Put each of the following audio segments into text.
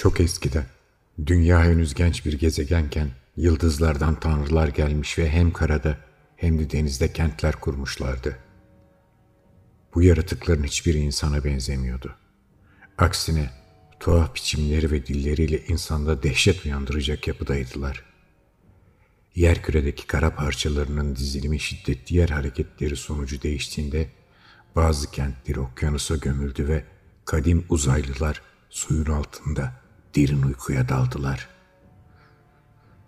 Çok eskiden, dünya henüz genç bir gezegenken yıldızlardan tanrılar gelmiş ve hem karada hem de denizde kentler kurmuşlardı. Bu yaratıkların hiçbiri insana benzemiyordu. Aksine tuhaf biçimleri ve dilleriyle insanda dehşet uyandıracak yapıdaydılar. Yerküredeki kara parçalarının dizilimi şiddetli yer hareketleri sonucu değiştiğinde bazı kentleri okyanusa gömüldü ve kadim uzaylılar suyun altında derin uykuya daldılar.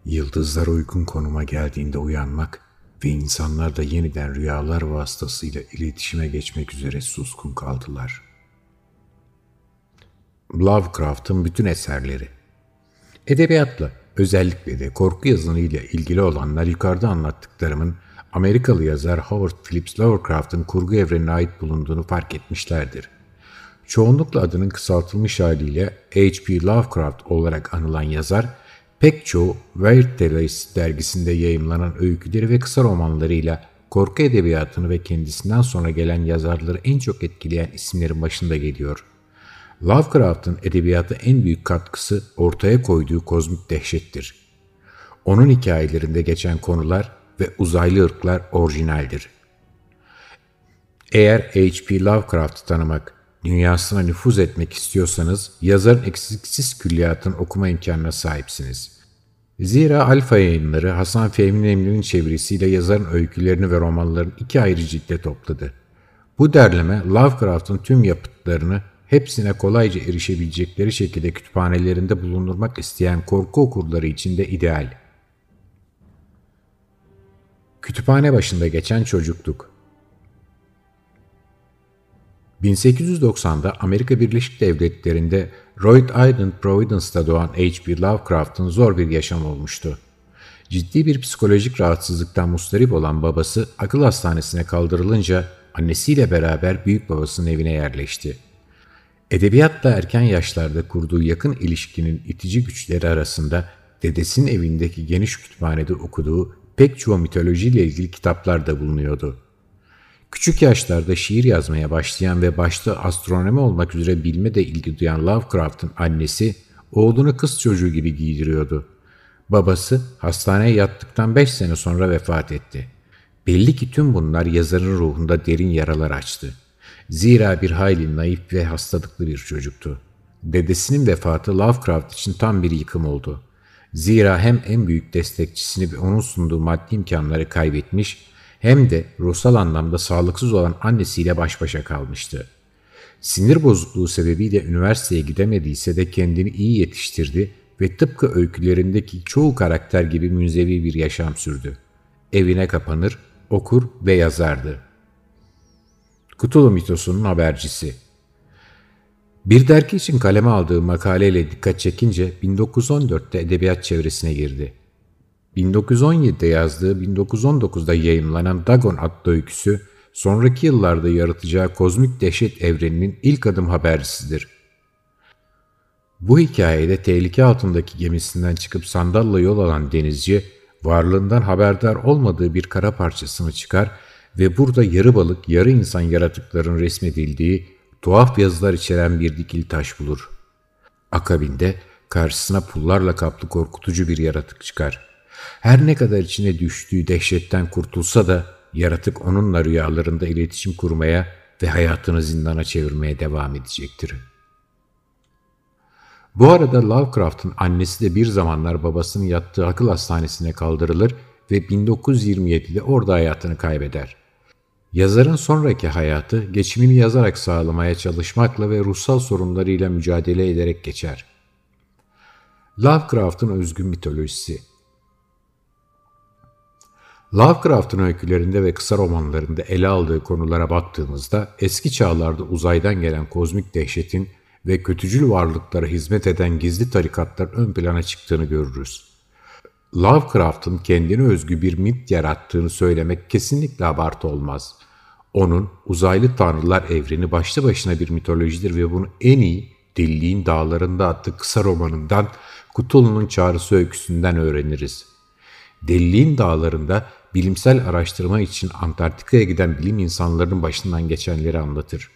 Yıldızlar uygun konuma geldiğinde uyanmak ve insanlar da yeniden rüyalar vasıtasıyla iletişime geçmek üzere suskun kaldılar. Lovecraft'ın bütün eserleri Edebiyatla, özellikle de korku yazınıyla ilgili olanlar yukarıda anlattıklarımın Amerikalı yazar Howard Phillips Lovecraft'ın kurgu evrenine ait bulunduğunu fark etmişlerdir. Çoğunlukla adının kısaltılmış haliyle H.P. Lovecraft olarak anılan yazar, pek çoğu Weird Tales dergisinde yayımlanan öyküleri ve kısa romanlarıyla korku edebiyatını ve kendisinden sonra gelen yazarları en çok etkileyen isimlerin başında geliyor. Lovecraft'ın edebiyata en büyük katkısı ortaya koyduğu kozmik dehşettir. Onun hikayelerinde geçen konular ve uzaylı ırklar orijinaldir. Eğer H.P. Lovecraft'ı tanımak, dünyasına nüfuz etmek istiyorsanız yazarın eksiksiz külliyatını okuma imkanına sahipsiniz. Zira Alfa yayınları Hasan Fehmi Nemli'nin çevirisiyle yazarın öykülerini ve romanlarını iki ayrı ciltte topladı. Bu derleme Lovecraft'ın tüm yapıtlarını hepsine kolayca erişebilecekleri şekilde kütüphanelerinde bulundurmak isteyen korku okurları için de ideal. Kütüphane başında geçen çocukluk 1890'da Amerika Birleşik Devletleri'nde Rhode Island Providence'da doğan H.P. Lovecraft'ın zor bir yaşam olmuştu. Ciddi bir psikolojik rahatsızlıktan mustarip olan babası akıl hastanesine kaldırılınca annesiyle beraber büyük babasının evine yerleşti. Edebiyatla erken yaşlarda kurduğu yakın ilişkinin itici güçleri arasında dedesinin evindeki geniş kütüphanede okuduğu pek çoğu mitolojiyle ilgili kitaplar da bulunuyordu. Küçük yaşlarda şiir yazmaya başlayan ve başta astronomi olmak üzere bilme de ilgi duyan Lovecraft'ın annesi oğlunu kız çocuğu gibi giydiriyordu. Babası hastaneye yattıktan 5 sene sonra vefat etti. Belli ki tüm bunlar yazarın ruhunda derin yaralar açtı. Zira bir hayli naif ve hastalıklı bir çocuktu. Dedesinin vefatı Lovecraft için tam bir yıkım oldu. Zira hem en büyük destekçisini ve onun sunduğu maddi imkanları kaybetmiş hem de ruhsal anlamda sağlıksız olan annesiyle baş başa kalmıştı. Sinir bozukluğu sebebiyle üniversiteye gidemediyse de kendini iyi yetiştirdi ve tıpkı öykülerindeki çoğu karakter gibi münzevi bir yaşam sürdü. Evine kapanır, okur ve yazardı. Kutulu mitosunun habercisi bir dergi için kaleme aldığı makaleyle dikkat çekince 1914'te edebiyat çevresine girdi. 1917'de yazdığı 1919'da yayımlanan Dagon adlı öyküsü, sonraki yıllarda yaratacağı kozmik dehşet evreninin ilk adım habercisidir. Bu hikayede tehlike altındaki gemisinden çıkıp sandalla yol alan denizci, varlığından haberdar olmadığı bir kara parçasını çıkar ve burada yarı balık, yarı insan yaratıkların resmedildiği tuhaf yazılar içeren bir dikili taş bulur. Akabinde karşısına pullarla kaplı korkutucu bir yaratık çıkar. Her ne kadar içine düştüğü dehşetten kurtulsa da yaratık onunla rüyalarında iletişim kurmaya ve hayatını zindana çevirmeye devam edecektir. Bu arada Lovecraft'ın annesi de bir zamanlar babasının yattığı akıl hastanesine kaldırılır ve 1927'de orada hayatını kaybeder. Yazarın sonraki hayatı geçimini yazarak sağlamaya çalışmakla ve ruhsal sorunlarıyla mücadele ederek geçer. Lovecraft'ın özgün mitolojisi Lovecraft'ın öykülerinde ve kısa romanlarında ele aldığı konulara baktığımızda eski çağlarda uzaydan gelen kozmik dehşetin ve kötücül varlıklara hizmet eden gizli tarikatlar ön plana çıktığını görürüz. Lovecraft'ın kendine özgü bir mit yarattığını söylemek kesinlikle abartı olmaz. Onun uzaylı tanrılar evreni başlı başına bir mitolojidir ve bunu en iyi Deliliğin Dağlarında adlı kısa romanından Cthulhu'nun Çağrısı öyküsünden öğreniriz. Deliliğin Dağlarında bilimsel araştırma için Antarktika'ya giden bilim insanlarının başından geçenleri anlatır.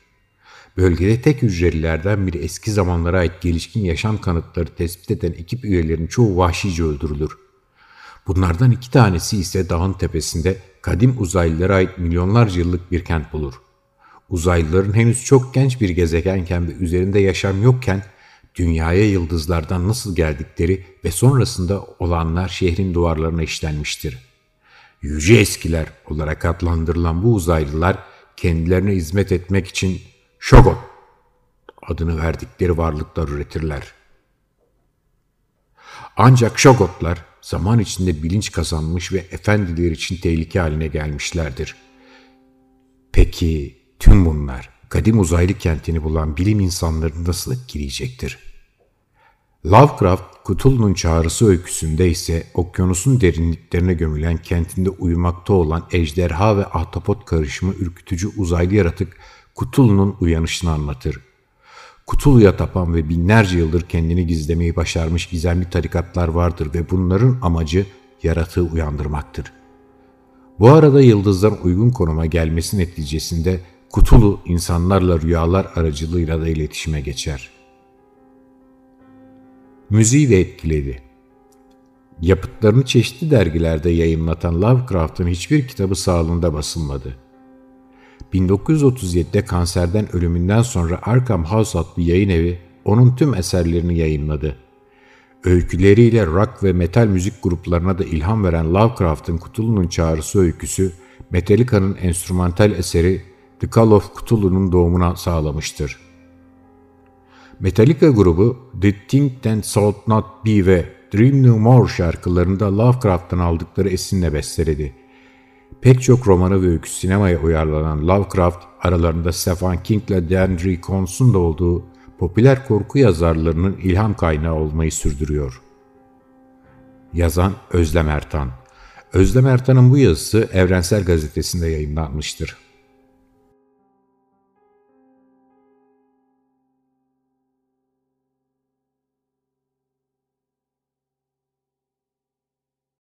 Bölgede tek hücrelilerden biri eski zamanlara ait gelişkin yaşam kanıtları tespit eden ekip üyelerinin çoğu vahşice öldürülür. Bunlardan iki tanesi ise dağın tepesinde kadim uzaylılara ait milyonlarca yıllık bir kent bulur. Uzaylıların henüz çok genç bir gezegenken ve üzerinde yaşam yokken dünyaya yıldızlardan nasıl geldikleri ve sonrasında olanlar şehrin duvarlarına işlenmiştir. Yüce eskiler olarak adlandırılan bu uzaylılar kendilerine hizmet etmek için Shogun adını verdikleri varlıklar üretirler. Ancak Shogotlar zaman içinde bilinç kazanmış ve efendiler için tehlike haline gelmişlerdir. Peki tüm bunlar kadim uzaylı kentini bulan bilim insanlarını nasıl etkileyecektir? Lovecraft, Cthulhu'nun çağrısı öyküsünde ise okyanusun derinliklerine gömülen kentinde uyumakta olan ejderha ve ahtapot karışımı ürkütücü uzaylı yaratık Cthulhu'nun uyanışını anlatır. Cthulhu'ya tapan ve binlerce yıldır kendini gizlemeyi başarmış gizemli tarikatlar vardır ve bunların amacı yaratığı uyandırmaktır. Bu arada yıldızların uygun konuma gelmesi neticesinde Cthulhu insanlarla rüyalar aracılığıyla da iletişime geçer. Müziği de etkiledi. Yapıtlarını çeşitli dergilerde yayınlatan Lovecraft'ın hiçbir kitabı sağlığında basılmadı. 1937'de kanserden ölümünden sonra Arkham House adlı yayın evi onun tüm eserlerini yayınladı. Öyküleriyle rock ve metal müzik gruplarına da ilham veren Lovecraft'ın Cthulhu'nun çağrısı öyküsü, Metallica'nın enstrümantal eseri The Call of Cthulhu'nun doğumuna sağlamıştır. Metallica grubu The Thing That Should Not Be ve Dream No More şarkılarında Lovecraft'tan aldıkları esinle besteledi. Pek çok romanı ve öykü sinemaya uyarlanan Lovecraft, aralarında Stephen King ile Dandry Cons'un da olduğu popüler korku yazarlarının ilham kaynağı olmayı sürdürüyor. Yazan Özlem Ertan Özlem Ertan'ın bu yazısı Evrensel Gazetesi'nde yayınlanmıştır.